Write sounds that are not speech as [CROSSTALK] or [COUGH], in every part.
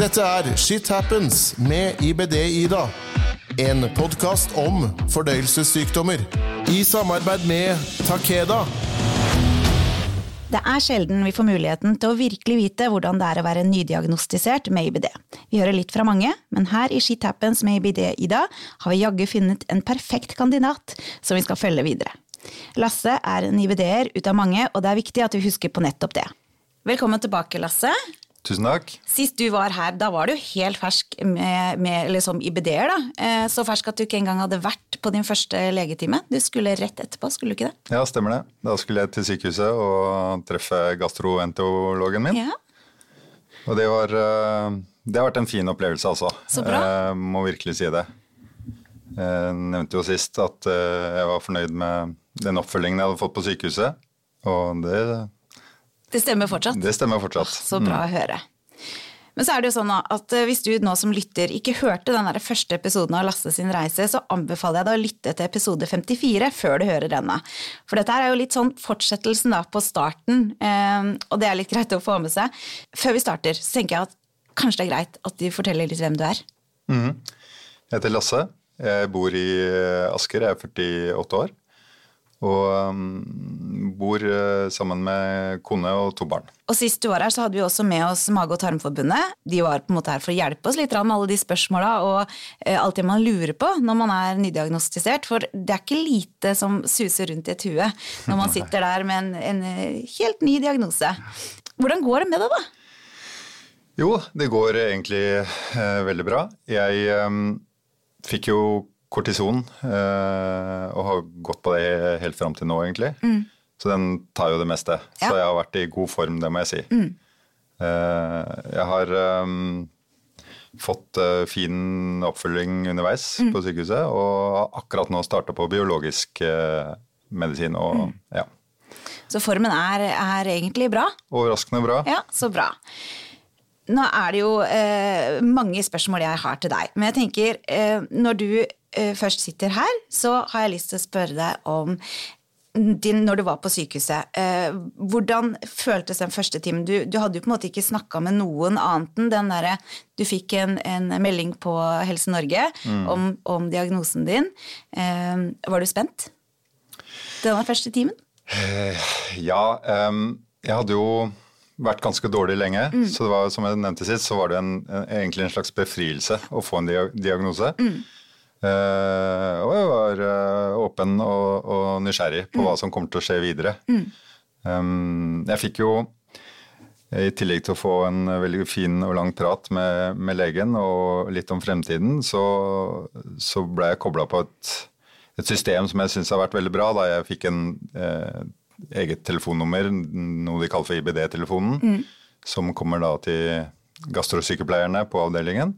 Dette er Shit Happens med IBD-Ida. En podkast om fordøyelsessykdommer. I samarbeid med Takeda. Det er sjelden vi får muligheten til å virkelig vite hvordan det er å være nydiagnostisert med IBD. Vi hører litt fra mange, men her i Shit Happens med IBD-Ida har vi jaggu funnet en perfekt kandidat som vi skal følge videre. Lasse er en IBD-er ut av mange, og det er viktig at vi husker på nettopp det. Velkommen tilbake, Lasse. Tusen takk. Sist du var her, da var du helt fersk med, med liksom IBD-er, da. Eh, Så fersk at du ikke engang hadde vært på din første legetime. Du skulle rett etterpå, skulle du ikke det? Ja, stemmer det. Da skulle jeg til sykehuset og treffe gastroenterologen min. Ja. Og det, var, eh, det har vært en fin opplevelse, altså. Så bra. Jeg må virkelig si det. Jeg nevnte jo sist at eh, jeg var fornøyd med den oppfølgingen jeg hadde fått på sykehuset. Og det, Det stemmer fortsatt? det stemmer fortsatt. Så bra å høre. Men så er det jo sånn at eh, hvis du nå som lytter ikke hørte den der første episoden av Lasse sin reise, så anbefaler jeg deg å lytte til episode 54 før du hører denne. For dette er jo litt sånn fortsettelsen da på starten, eh, og det er litt greit å få med seg. Før vi starter, så tenker jeg at kanskje det er greit at du forteller litt hvem du er. Jeg heter Lasse. Jeg bor i eh, Asker. Jeg er 48 år. Og um, bor uh, sammen med kone og to barn. Og sist du var her, så hadde vi også med oss Mage- og tarmforbundet. De var på en måte her for å hjelpe oss litt med alle de spørsmåla og uh, alt det man lurer på når man er nydiagnostisert. For det er ikke lite som suser rundt i et hue når man [LAUGHS] sitter der med en, en eh, helt ny diagnose. Hvordan går det med deg, da? Jo, det går egentlig eh, veldig bra. Jeg eh, fikk jo kortison eh, og har gått på det helt fram til nå, egentlig. Så den tar jo det meste. Ja. Så jeg har vært i god form, det må jeg si. Eh, jeg har um, fått fin oppfølging underveis på sykehuset, og har akkurat nå starta på biologisk uh, medisin. Og ja, Så formen er, er egentlig bra. overraskende bra. Ja, så bra. Nå er det jo eh, mange spørsmål jeg har til deg, men jeg tenker eh, når du først sitter her, så har jeg lyst til å spørre deg om din, når du var på sykehuset. Eh, hvordan føltes den første timen? Du, du hadde jo på en måte ikke snakka med noen annet enn den derre Du fikk en, en melding på Helse Norge om, om diagnosen din. Eh, var du spent? Den første timen? Ja, ehm, jeg hadde jo vært ganske dårlig lenge, så det var som jeg nevnte sist, så var det en, en, egentlig en slags befrielse å få en dia diagnose. Eh, og jeg var eh, åpen og, og nysgjerrig på hva som kommer til å skje videre. Um, jeg fikk jo, i tillegg til å få en veldig fin og lang prat med, med legen og litt om fremtiden, så, så ble jeg kobla på et, et system som jeg syns har vært veldig bra, da. Jeg fikk en eh, eget telefonnummer, noe de kaller for IBD-telefonen, som kommer da til gastrosykepleierne på avdelingen.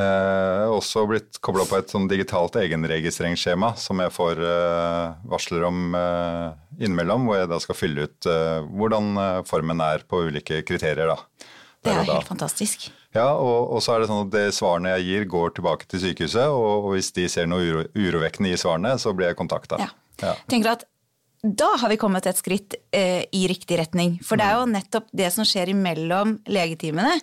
Eh, også blitt kobla på et sånn digitalt egenregistreringsskjema som jeg får eh, varsler om eh, innimellom, hvor jeg da skal fylle ut hvordan formen er på ulike kriterier. da. Det er jo helt fantastisk. Ja, og, og så er det sånn at det svarene jeg gir, går tilbake til sykehuset, og, og hvis de ser noe uro, urovekkende i svarene, så blir jeg kontakta. Ja. Ja. Tenker at da har vi kommet et skritt eh, i riktig retning. For det er jo nettopp det som skjer imellom legetimene.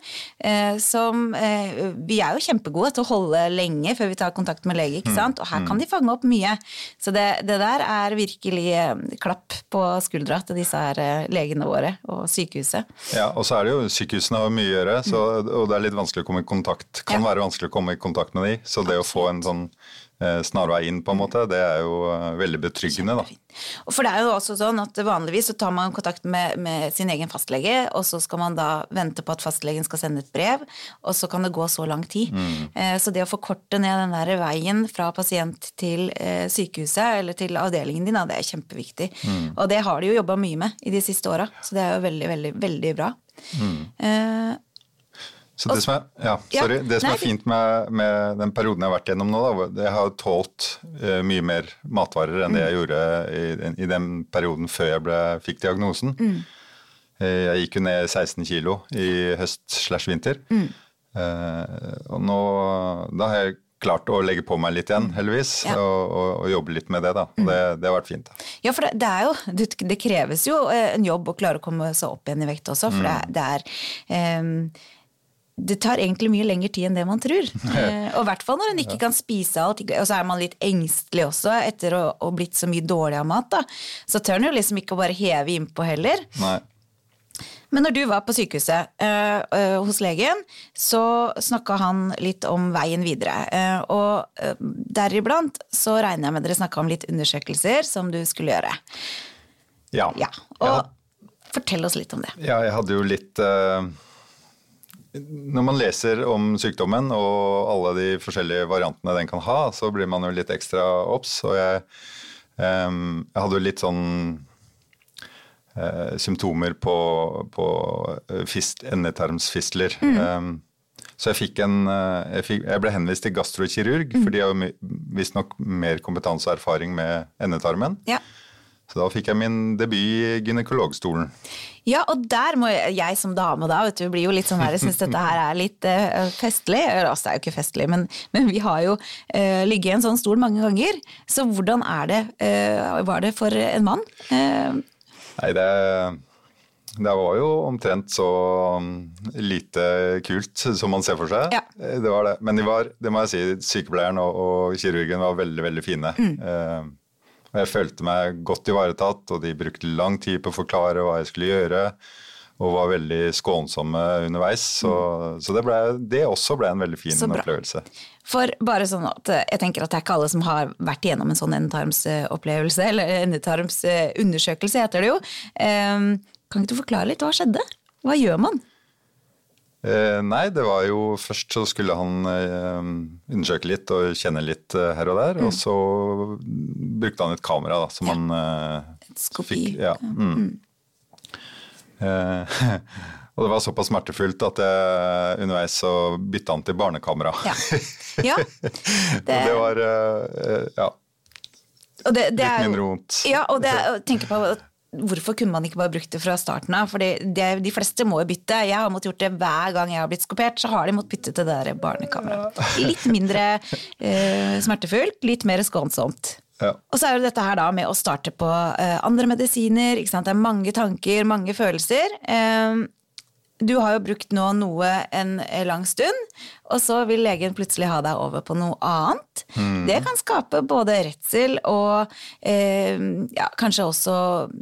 Eh, som eh, Vi er jo kjempegode til å holde lenge før vi tar kontakt med lege, ikke sant? og her kan de fange opp mye. Så det, det der er virkelig eh, klapp på skuldra til disse her eh, legene våre og sykehuset. Ja, og så er det jo sykehusene har mye å gjøre, så, og det er litt vanskelig å komme i kontakt. Kan Ja. være vanskelig å komme i kontakt med de, så det å få en sånn snarvei inn, på en måte, det er jo eh, veldig betryggende, da. For det er jo også sånn at Vanligvis så tar man kontakt med, med sin egen fastlege, og så skal man da vente på at fastlegen skal sende et brev, og så kan det gå så lang tid. Mm. så det å forkorte ned den der veien fra pasient til eh, sykehuset eller til avdelingen din, da, det er kjempeviktig. Og det har de jo jobba mye med i de siste åra, så det er jo veldig, veldig, veldig bra. Eh, Så det som er, ja, sorry, det som er fint med, med den perioden jeg har vært gjennom nå, da, jeg har tålt uh, mye mer matvarer enn det jeg gjorde i, i den perioden før jeg ble, fikk diagnosen. Mm. Jeg gikk jo ned 16 kilo i høst slash vinter. Eh, og nå da har jeg klart å legge på meg litt igjen, heldigvis, Ja. og, og, og jobbe litt med det. da. Mm. det, det har vært fint. da. Ja, for det, det er jo det, det kreves jo eh, en jobb å klare å komme seg opp igjen i vekt også, for det, det er ehm, det tar egentlig mye lengre tid enn det man tror. [LAUGHS] Eh, og i hvert fall når en ikke kan spise alt, og så er man litt engstelig også etter å ha blitt så mye dårlig av mat. da. Så tør en jo liksom ikke å bare heve innpå heller. Nei. Men når du var på sykehuset øh, øh, hos legen, så snakka han litt om veien videre. Eh, og øh, deriblant så regner jeg med dere snakka om litt undersøkelser som du skulle gjøre. Ja. Ja, Og fortell oss litt om det. Ja, jeg hadde jo litt Når man leser om sykdommen og alle de forskjellige variantene den kan ha, så blir man jo litt ekstra obs. Og jeg, um, jeg hadde jo litt sånn uh, symptomer på, på eh, fist, endetarmsfistler. Eh, så jeg, fikk en, eh, jeg, fikk, jeg ble henvist til gastrokirurg, for de har jo visstnok mer kompetanse og erfaring med endetarmen. Ja. Så da fikk jeg min debut i gynekologstolen. Ja, og der må jeg, jeg som dame da, vet du, blir jo litt sånn her, jeg syns dette her er litt uh, festlig. Eller altså, det er jo ikke festlig, men, men vi har jo uh, ligget i en sånn stol mange ganger. Så hvordan er det, uh, var det for en mann? Nei, det, det var jo omtrent så um, lite kult som man ser for seg. Ja. Det var det. Men de var, det må jeg si, sykepleieren og, og kirurgen var veldig, veldig fine. Eh, og jeg følte meg godt ivaretatt, og de brukte lang tid på å forklare hva jeg skulle gjøre. Og var veldig skånsomme underveis. Så, så det, ble, det også ble en veldig fin opplevelse. For bare sånn at eh, jeg tenker at det er ikke alle som har vært igjennom en sånn endetarmsopplevelse, [LAUGHS] eller endetarmsundersøkelse heter det jo. Um, Kan ikke du forklare litt hva skjedde? Hva gjør man? Eh, nei, det var jo først så skulle han eh, undersøke litt og kjenne litt eh, her og der. Og så brukte han et kamera da, som han eh, Et skopi. fikk. Ja. Mm. Mm. [LAUGHS] og det var såpass smertefullt at jeg underveis så bytta han til barnekamera. Ja. ja. [LAUGHS] og det var ja, Og det, det er litt mindre vondt. Ja, og det er, tenker på at Hvorfor kunne man ikke bare brukt det fra starten av? For de fleste må jo bytte. Jeg har måttet gjort det hver gang jeg har blitt skopert. Så har de måttet bytte til det der barnekameraet. Litt mindre eh, smertefullt, litt mer skånsomt. Ja. Og så er jo dette her da med å starte på eh, andre medisiner. Ikke sant? Det er mange tanker, mange følelser. Eh, du har jo brukt nå noe en lang stund, og så vil legen plutselig ha deg over på noe annet. Det kan skape både redsel og eh, ja, kanskje også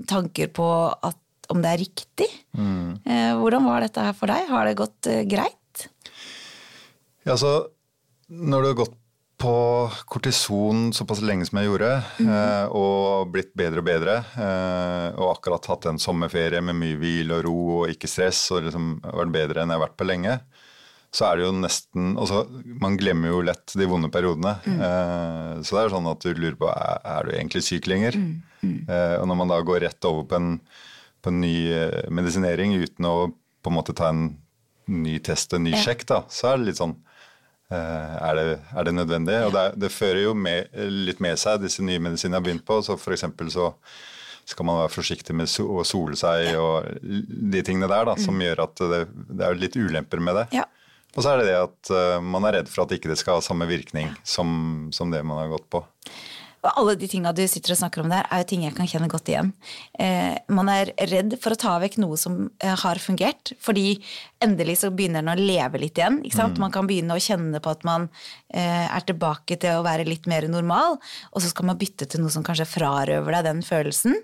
tanker på at, om det er riktig. Eh, hvordan var dette her for deg? Har det gått eh, greit? Ja, så når du har gått på kortison såpass lenge som jeg gjorde, eh, og blitt bedre og bedre, eh, og akkurat hatt en sommerferie med mye hvil og ro og ikke stress, og liksom vært bedre enn jeg har vært på lenge, så er det jo nesten altså, Man glemmer jo lett de vonde periodene. Eh, så det er sånn at du lurer på er, du egentlig syk lenger. Eh, og når man da går rett over på en, på en ny medisinering uten å på en måte ta en ny test, en ny Ja. sjekk, da, så er det litt sånn er, det, er det nødvendig? Og det, det fører jo med, litt med seg disse nye medisinene jeg har begynt på. Så for så skal man være forsiktig med å sole seg og de tingene der da, som gjør at det, det er litt ulemper med det. Ja. Og så er det det at eh, man er redd for at ikke det skal ha samme virkning som, som det man har gått på. Og alle de tinga du sitter og snakker om der, er jo ting jeg kan kjenne godt igjen. Eh, man er redd for å ta vekk noe som eh, har fungert, fordi endelig så begynner den å leve litt igjen. ikke sant? Man kan begynne å kjenne på at man eh, er tilbake til å være litt mer normal, og så skal man bytte til noe som kanskje frarøver deg den følelsen.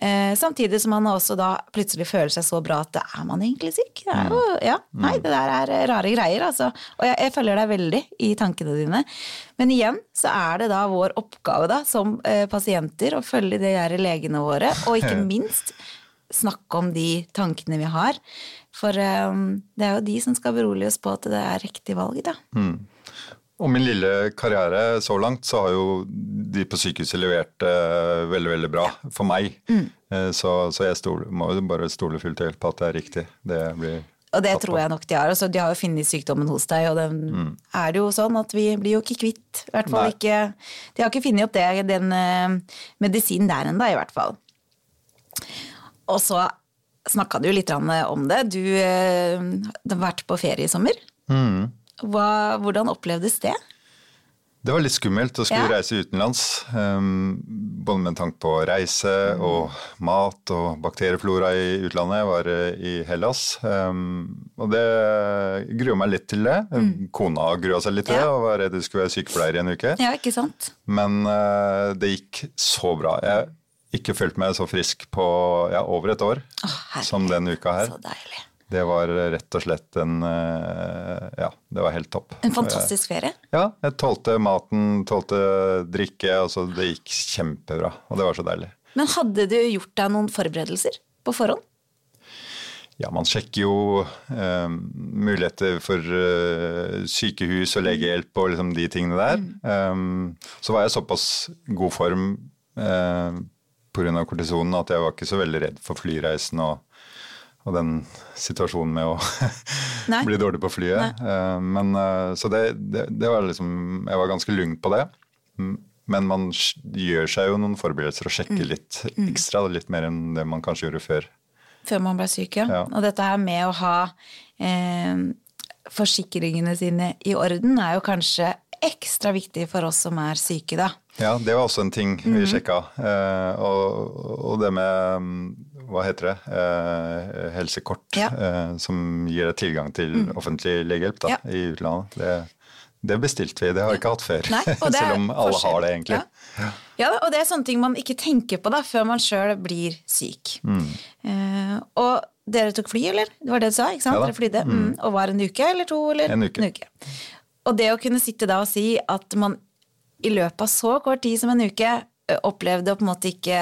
Eh, samtidig som man også da plutselig føler seg så bra at er man egentlig syk. Ja, jo, ja, nei, det der er rare greier, altså. Og jeg, jeg følger deg veldig i tankene dine. Men igjen så er det da vår oppgave da, som eh, pasienter å følge de der legene våre, og ikke [LAUGHS] minst snakke om de tankene vi har. For um, det er jo de som skal berolige oss på at det er riktig valg, da. Og min lille karriere så langt, så har jo de på sykehuset levert uh, veldig, veldig bra for meg. Eh, så, så jeg stole, må jo bare stole fullt og helt på at det er riktig. Det blir Og det tror jeg nok de har. Altså, de har jo funnet sykdommen hos deg, og den er det jo sånn at vi blir jo ikke kvitt. I hvert fall Nei. ikke De har ikke funnet opp det, den uh, medisinen der ennå, i hvert fall. Og så snakka du litt om det. Du, eh, du har vært på ferie i sommer. Hva, hvordan opplevdes det? Det var litt skummelt å skulle Ja. reise utenlands. Um, både med tanke på reise og mat og bakterieflora i utlandet. Jeg var eh, i Hellas. Um, og det grua meg litt til det. Kona grua seg litt til det Mm. Ja. og var redd hun skulle være sykepleier i en uke. Ja, ikke sant? Men eh, det gikk så bra. Jeg ikke følt meg så frisk på ja, over et år oh, som denne uka her. Så deilig. Det var rett og slett en eh, Ja, det var helt topp. En fantastisk ferie. Ja, jeg tålte maten, tålte drikke. Altså, det gikk kjempebra, og det var så deilig. Men hadde du gjort deg noen forberedelser på forhånd? Ja, man sjekker jo eh, muligheter for eh, sykehus og legehjelp og liksom de tingene der. Um, så var jeg såpass god form eh, pga. kortisonen at jeg var ikke så veldig redd for flyreisen og, og den situasjonen med å [LAUGHS] bli dårlig på flyet. Eh, men, eh, så det, det, det var liksom Jeg var ganske lugn på det. Mm, Men man gjør seg jo noen forberedelser og sjekker litt ekstra, litt mer enn det man kanskje gjorde før. Før man ble syk, ja. Ja. Og dette her med å ha eh, forsikringene sine i orden er jo kanskje ekstra viktig for oss som er syke, da. Ja, det var også en ting vi sjekka. Eh, og, og det med mm, hva heter det, eh, helsekort, Ja. eh, som gir deg tilgang til offentlig legehjelp da, Ja. i utlandet. Det, det bestilte vi, det har vi ikke hatt før. Nei, [LAUGHS] Selv om alle forskjell. har det, egentlig. Ja. Ja, og det er sånne ting man ikke tenker på da, før man sjøl blir syk. Mm. Eh, og dere tok fly, eller? Det var det du sa? ikke sant? Ja. Dere flydde. Mm. Og var en uke eller to? Eller? En uke. Og det å kunne sitte da og si at man i løpet av så kort tid som en uke opplevde å på en måte ikke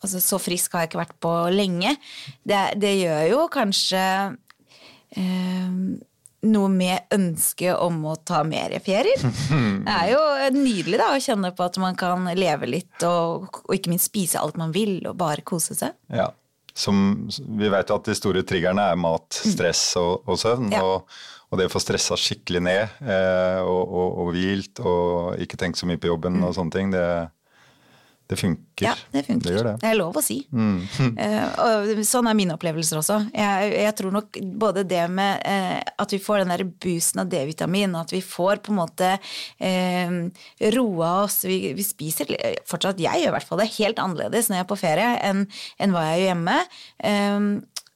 altså Så frisk har jeg ikke vært på lenge. Det, det gjør jo kanskje ø, noe med ønsket om å ta mer ferier. [LAUGHS] Det er jo nydelig da å kjenne på at man kan leve litt og, og ikke minst spise alt man vil og bare kose seg. Ja. Som, vi vet jo at de store triggerne er mat, stress og, og søvn. Mm. Ja. Og, og det å få stressa skikkelig ned eh, og, og, og hvilt og ikke tenke så mye på jobben og sånne ting, det, det funker. Mm. Ja, det funker. Det gjør det. er lov å si. [LAUGHS] Eh, og sånn er mine opplevelser også. Jeg, jeg tror nok både det med eh, at vi får den der boosten av D-vitamin, at vi får på en måte eh, roa oss vi, vi spiser fortsatt, jeg gjør i hvert fall det, helt annerledes når jeg er på ferie enn, enn hva jeg gjør hjemme.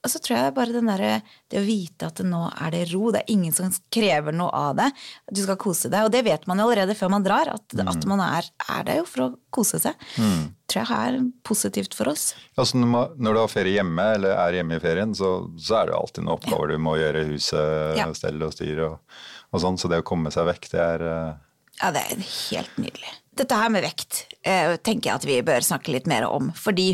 Og så tror jeg bare den derre Det å vite at nå er det ro, det er ingen som krever noe av det. Du skal kose deg. Og det vet man jo allerede før man drar, at, at man er, er der jo for å kose seg. Tror jeg er positivt for oss. Altså når, du har ferie hjemme, eller er hjemme i ferien, så, så er det alltid noen oppgaver du må gjøre i huset, Ja. stelle og styr og, og sånn. Så det å komme seg vekk, det er eh, Ja, det er helt nydelig. Dette her med vekt eh, tenker jeg at vi bør snakke litt mer om. Fordi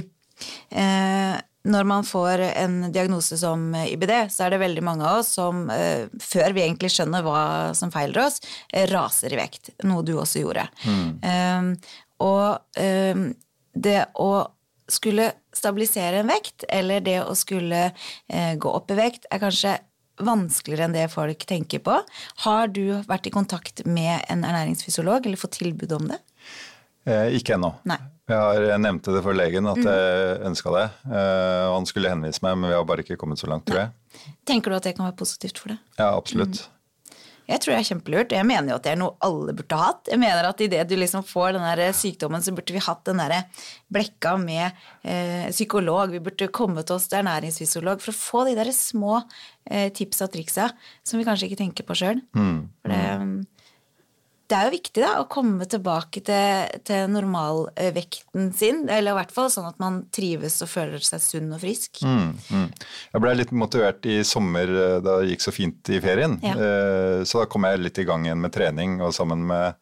eh, når man får en diagnose som IBD, så er det veldig mange av oss som eh, før vi egentlig skjønner hva som feiler oss, eh, raser i vekt. Noe du også gjorde. Eh, og um, det å skulle stabilisere en vekt, eller det å skulle uh, gå opp i vekt, er kanskje vanskeligere enn det folk tenker på. Har du vært i kontakt med en ernæringsfysiolog, eller fått tilbud om det? Eh, ikke ennå. Jeg, har, jeg nevnte det for legen at jeg ønska det. Eh, han skulle henvise meg, men vi har bare ikke kommet så langt, tror jeg. Tenker du at det kan være positivt for deg? Ja, absolutt. Jeg tror det er kjempelurt. Jeg mener jo at det er noe alle burde ha hatt. Jeg mener at idet du liksom får den der sykdommen, så burde vi hatt den der blekka med eh, psykolog. Vi burde komme til oss til ernæringsfysiolog for å få de der små eh, tips og triksa som vi kanskje ikke tenker på sjøl. For det, det er jo viktig da, å komme tilbake til, til normalvekten sin, eller i hvert fall sånn at man trives og føler seg sunn og frisk. Mm, mm. Jeg ble litt motivert i sommer eh, da det gikk så fint i ferien. Ja. Eh, Så da kom jeg litt i gang igjen med trening, og sammen med,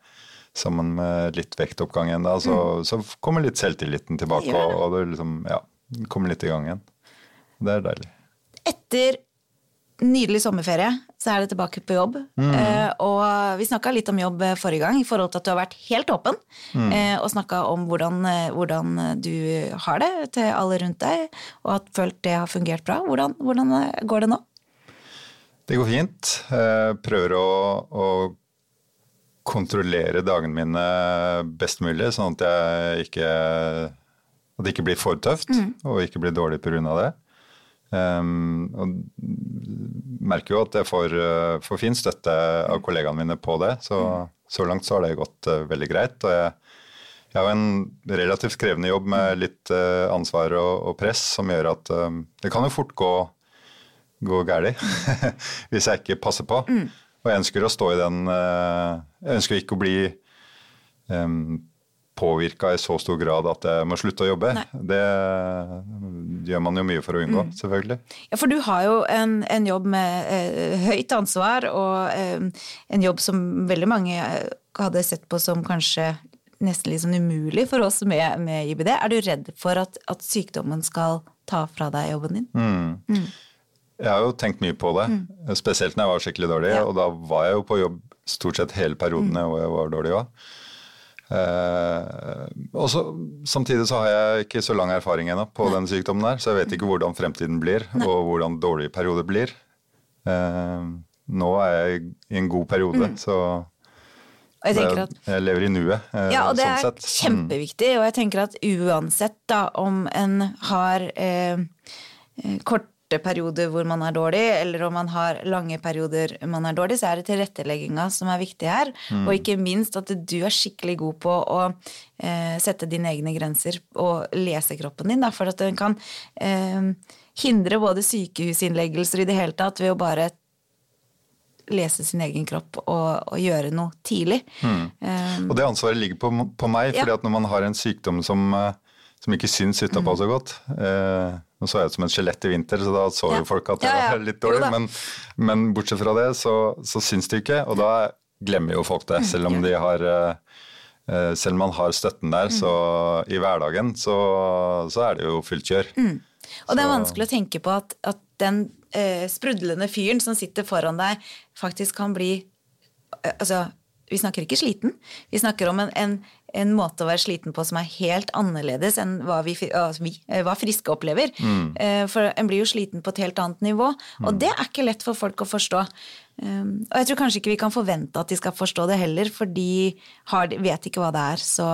sammen med litt vektoppgang igjen da, så, så kommer litt selvtilliten tilbake, Ja. Og, og det liksom, ja, kommer litt i gang igjen. Det er deilig. Etter nydelig sommerferie så er det tilbake på jobb. Eh, og vi snakka litt om jobb eh, forrige gang i forhold til at du har vært helt åpen eh, og snakka om hvordan, eh, hvordan du har det til alle rundt deg, og at følt det har fungert bra. Hvordan, hvordan eh, går det nå? Det går fint. Jeg Prøver å, å kontrollere dagene mine best mulig, sånn at jeg ikke at det ikke blir for tøft, og ikke blir dårlig pga. det. Um, og merker jo at jeg får, uh, får fin støtte av kollegaene mine på det, så så langt så har det gått uh, veldig greit. Og jeg, jeg har en relativt krevende jobb med litt uh, ansvar og, og, press som gjør at um, det kan jo fort gå, gå galt [LAUGHS] hvis jeg ikke passer på. Mm. Og jeg ønsker å stå i den Jeg ønsker ikke å bli um, påvirka i så stor grad at jeg må slutte å jobbe. Nei. Det gjør man jo mye for å unngå, mm. selvfølgelig. Ja, for du har jo en, en jobb med eh, høyt ansvar, og eh, en jobb som veldig mange eh, hadde sett på som kanskje nesten sånn umulig for oss med, med IBD. Er du redd for at, at, sykdommen skal ta fra deg jobben din? Mm. Mm. Jeg har jo tenkt mye på det, mm. spesielt når jeg var skikkelig dårlig. Ja. Og da var jeg jo på jobb stort sett hele perioden hvor jeg var dårlig òg. Eh, og Samtidig så har jeg ikke så lang erfaring ennå på den sykdommen der, så jeg vet ikke hvordan fremtiden blir, Nei. og hvordan dårlige perioder blir. Eh, nå er jeg i en god periode, mm. så jeg, at, jeg, lever i nuet. Eh, ja, og det sånn er sett. kjempeviktig. Og jeg tenker at uansett da om en har eh, korte perioder hvor man er dårlig, eller om man har lange perioder man er dårlig, så er det tilrettelegginga som er viktig her. Mm. Og ikke minst at du er skikkelig god på å eh, sette dine egne grenser og lese kroppen din. Da, for at den kan eh, hindre både sykehusinnleggelser i det hele tatt ved å bare lese sin egen kropp og, og gjøre noe tidlig. Mm. Um, og det ansvaret ligger på, på meg, fordi ja. at når man har en sykdom som, som ikke syns utapå mm. så godt eh, nå så jeg ut som en skjelett i vinter, så da så jo folk at det var litt dårlig. Men, men, bortsett fra det, så, så syns de ikke, og da glemmer jo folk det. Selv om de har uh, selv om man har støtten der, så i hverdagen så, så er det jo fullt kjør. Mm. Og det er vanskelig å tenke på at, at den eh, sprudlende fyren som sitter foran deg, faktisk kan bli Altså, vi snakker ikke sliten. Vi snakker om en, en, en, måte å være sliten på som er helt annerledes enn hva, vi, vi, eh, hva friske opplever. Mm. Eh, for en blir jo sliten på et helt annet nivå. Og mm. det er ikke lett for folk å forstå. Um, og jeg tror kanskje ikke vi kan forvente at de skal forstå det heller, for de har, vet ikke hva det er. Så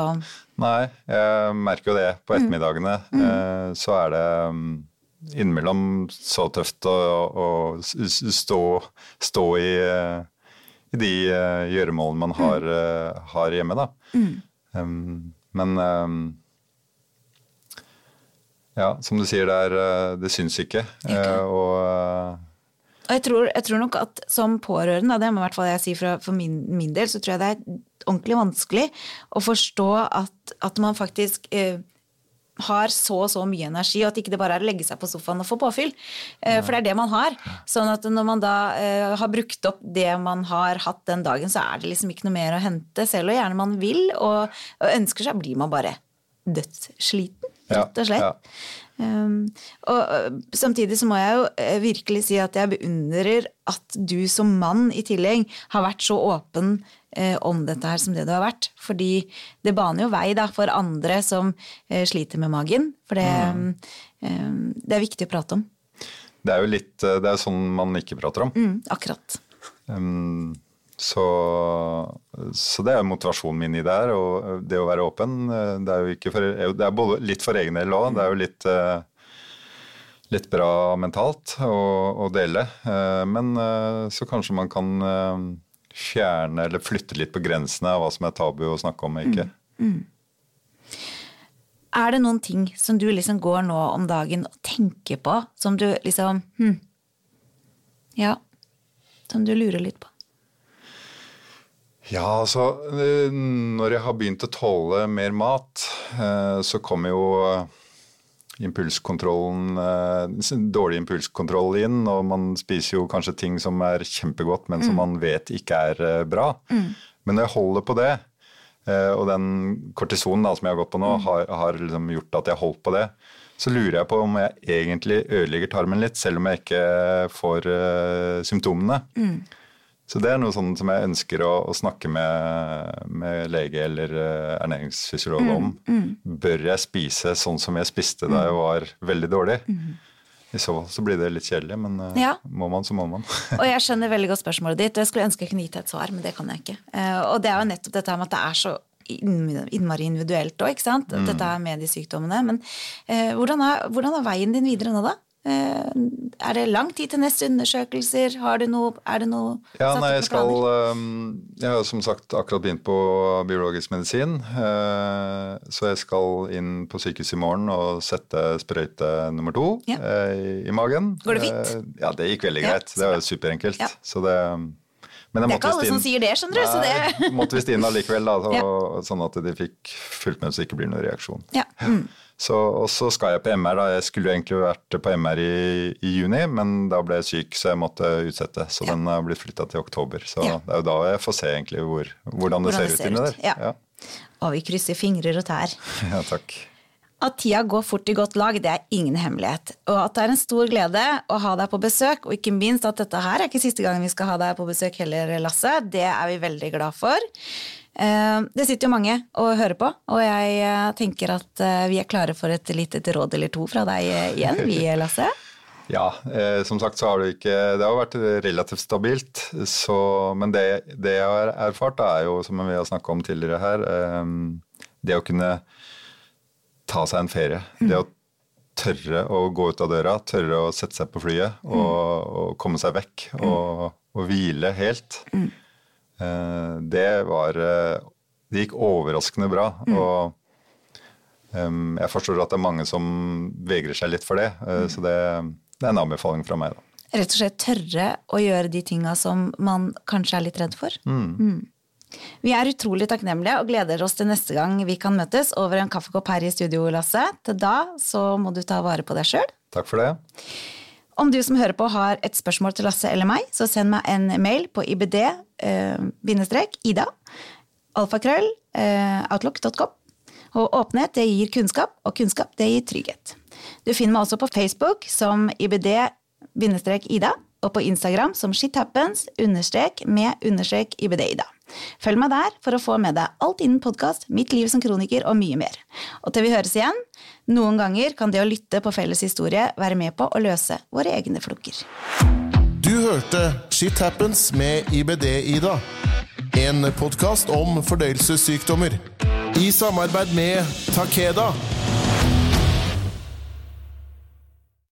Nei, jeg merker jo det på mm. ettermiddagene. Mm. Så er det um, innimellom så tøft å, å stå, stå i i de gjøremålene man har, uh, har hjemme. Da. Mm. Um, men um, ja, som du sier, det, er, uh, det syns ikke. Okay. og og jeg tror, jeg tror, nok at som pårørende, det må i hvert fall jeg si for, for min, min, del, så tror jeg det er ordentlig vanskelig å forstå at, at man faktisk eh, har så og så mye energi, og at ikke det bare er å legge seg på sofaen og få påfyll. Eh, for det er det man har. Sånn at når man da eh, har brukt opp det man har hatt den dagen, så er det liksom ikke noe mer å hente. Selv og gjerne man vil og, ønsker seg, blir man bare dødssliten, rett og slett. Ja, ja. Um, og uh, samtidig så må jeg jo virkelig si at jeg beundrer at du som mann i tillegg har vært så åpen om dette her som det du har vært. Fordi det baner jo vei da for andre som uh, sliter med magen. For det, mm. um, det, er viktig å prate om. Det er jo litt Det er sånn man ikke prater om. Mm, akkurat. Um, så, så, det er motivasjonen min i det her. Og det å være åpen. Det er jo ikke for, det er både litt for egen del òg. Det er jo litt, eh, litt bra mentalt å, å, dele. Eh, men eh, så kanskje man kan fjerne eller flytte litt på grensene av hva som er tabu å snakke om og ikke. Mm. Mm. Er det noen ting som du liksom går nå om dagen og tenker på, som du liksom hm, Ja, som du lurer litt på? Ja, altså eh, Når jeg har begynt å tåle mer mat, eh, så kommer jo impulskontrollen Dårlig impulskontroll inn, og man spiser jo kanskje ting som er kjempegodt, men som mm. man vet ikke er bra. Mm. Men når jeg holder på det, og den kortisonen da, som jeg har gått på nå, mm. har, har liksom gjort at jeg har holdt på det, så lurer jeg på om jeg egentlig ødelegger tarmen litt, selv om jeg ikke får uh, symptomene. Mm. Så det er noe sånn som jeg ønsker å, å snakke med, med, lege eller uh, ernæringsfysiolog om. Mm, mm. Bør jeg spise sånn som jeg spiste da jeg var veldig dårlig? Mm. I så fall så blir det litt kjedelig, men uh, ja. må man, så må man. [LAUGHS] og jeg skjønner veldig godt spørsmålet ditt, og jeg skulle ønske jeg kunne gitt deg et svar, men det kan jeg ikke. Uh, og det er jo nettopp dette med at det er så innmari individuelt òg, ikke sant. Mm. Dette er med de sykdommene. Men hvordan er, hvordan, er, veien din videre nå, da? Eh, er det lang tid til neste undersøkelser? Har du noe, er det noe Ja, nei, jeg skal um, Jeg har som sagt akkurat begynt på biologisk medisin. eh, Så jeg skal inn på sykehuset i morgen og sette sprøyte nummer to Ja. eh, i, magen. Går det fint? Ja, det gikk veldig greit. Ja, Det var superenkelt. Så det men Det er ikke alle som sier det, skjønner du, så det- Nei, måtte visst inn allikevel, da, så, [LAUGHS] Ja. sånn at de fikk fulgt med så det ikke blir noen reaksjon. Ja. Mm. Så, og så skal jeg på MR. da. Jeg skulle egentlig vært på MR i, i juni, men da ble jeg syk, så jeg måtte utsette. Så Ja. den har blitt flytta til oktober. Så det er jo da jeg får se egentlig hvor, hvordan det Hvordan ser ut inni der. Ja. Ja. Og vi krysser fingrer og tær. [LAUGHS] ja, takk. At tida går fort i godt lag, det er ingen hemmelighet. Og at det er en stor glede å ha deg på besøk, og ikke minst at dette her er ikke siste gang vi skal ha deg på besøk heller, Lasse. Det er vi veldig glad for. Eh, Det sitter jo mange og hører på, og jeg eh, tenker at eh, vi er klare for et lite råd eller to fra deg igjen, vi, [LAUGHS] Lasse. Ja, eh, som sagt så har det ikke Det har vært relativt stabilt. Så, men det, det jeg har erfart, er jo, som vi har snakka om tidligere her, eh, det å kunne ta seg en ferie. Det å tørre å gå ut av døra, tørre å sette seg på flyet og, og komme seg vekk og, og hvile helt. Eh, det var eh, Det gikk overraskende bra. Og jeg forstår at det er mange som vegrer seg litt for det. eh, Så det, det er en anbefaling fra meg, da. Rett og slett tørre å gjøre de tinga som man kanskje er litt redd for. Mm. Vi er utrolig takknemlige og gleder oss til neste gang vi kan møtes over en kaffekopp her i studio, Lasse. Til da så må du ta vare på deg sjøl. Takk for det. Om du som hører på har et spørsmål til Lasse eller meg, så send meg en mail på ibd-ida, alfakrøll, eh, outlook.com. Og åpenhet det gir kunnskap, og kunnskap det gir trygghet. Du finner meg også på Facebook som ibd-ida, og på Instagram som shithappens understrek med understrek ibd-ida. Følg meg der for å få med deg alt innen podkast, mitt liv som kroniker og mye mer. Og til vi høres igjen, noen ganger kan det å lytte på felles historie være med på å løse våre egne floker. Du hørte Shit Happens med IBD-Ida. En podkast om fordøyelsessykdommer. I samarbeid med Takeda.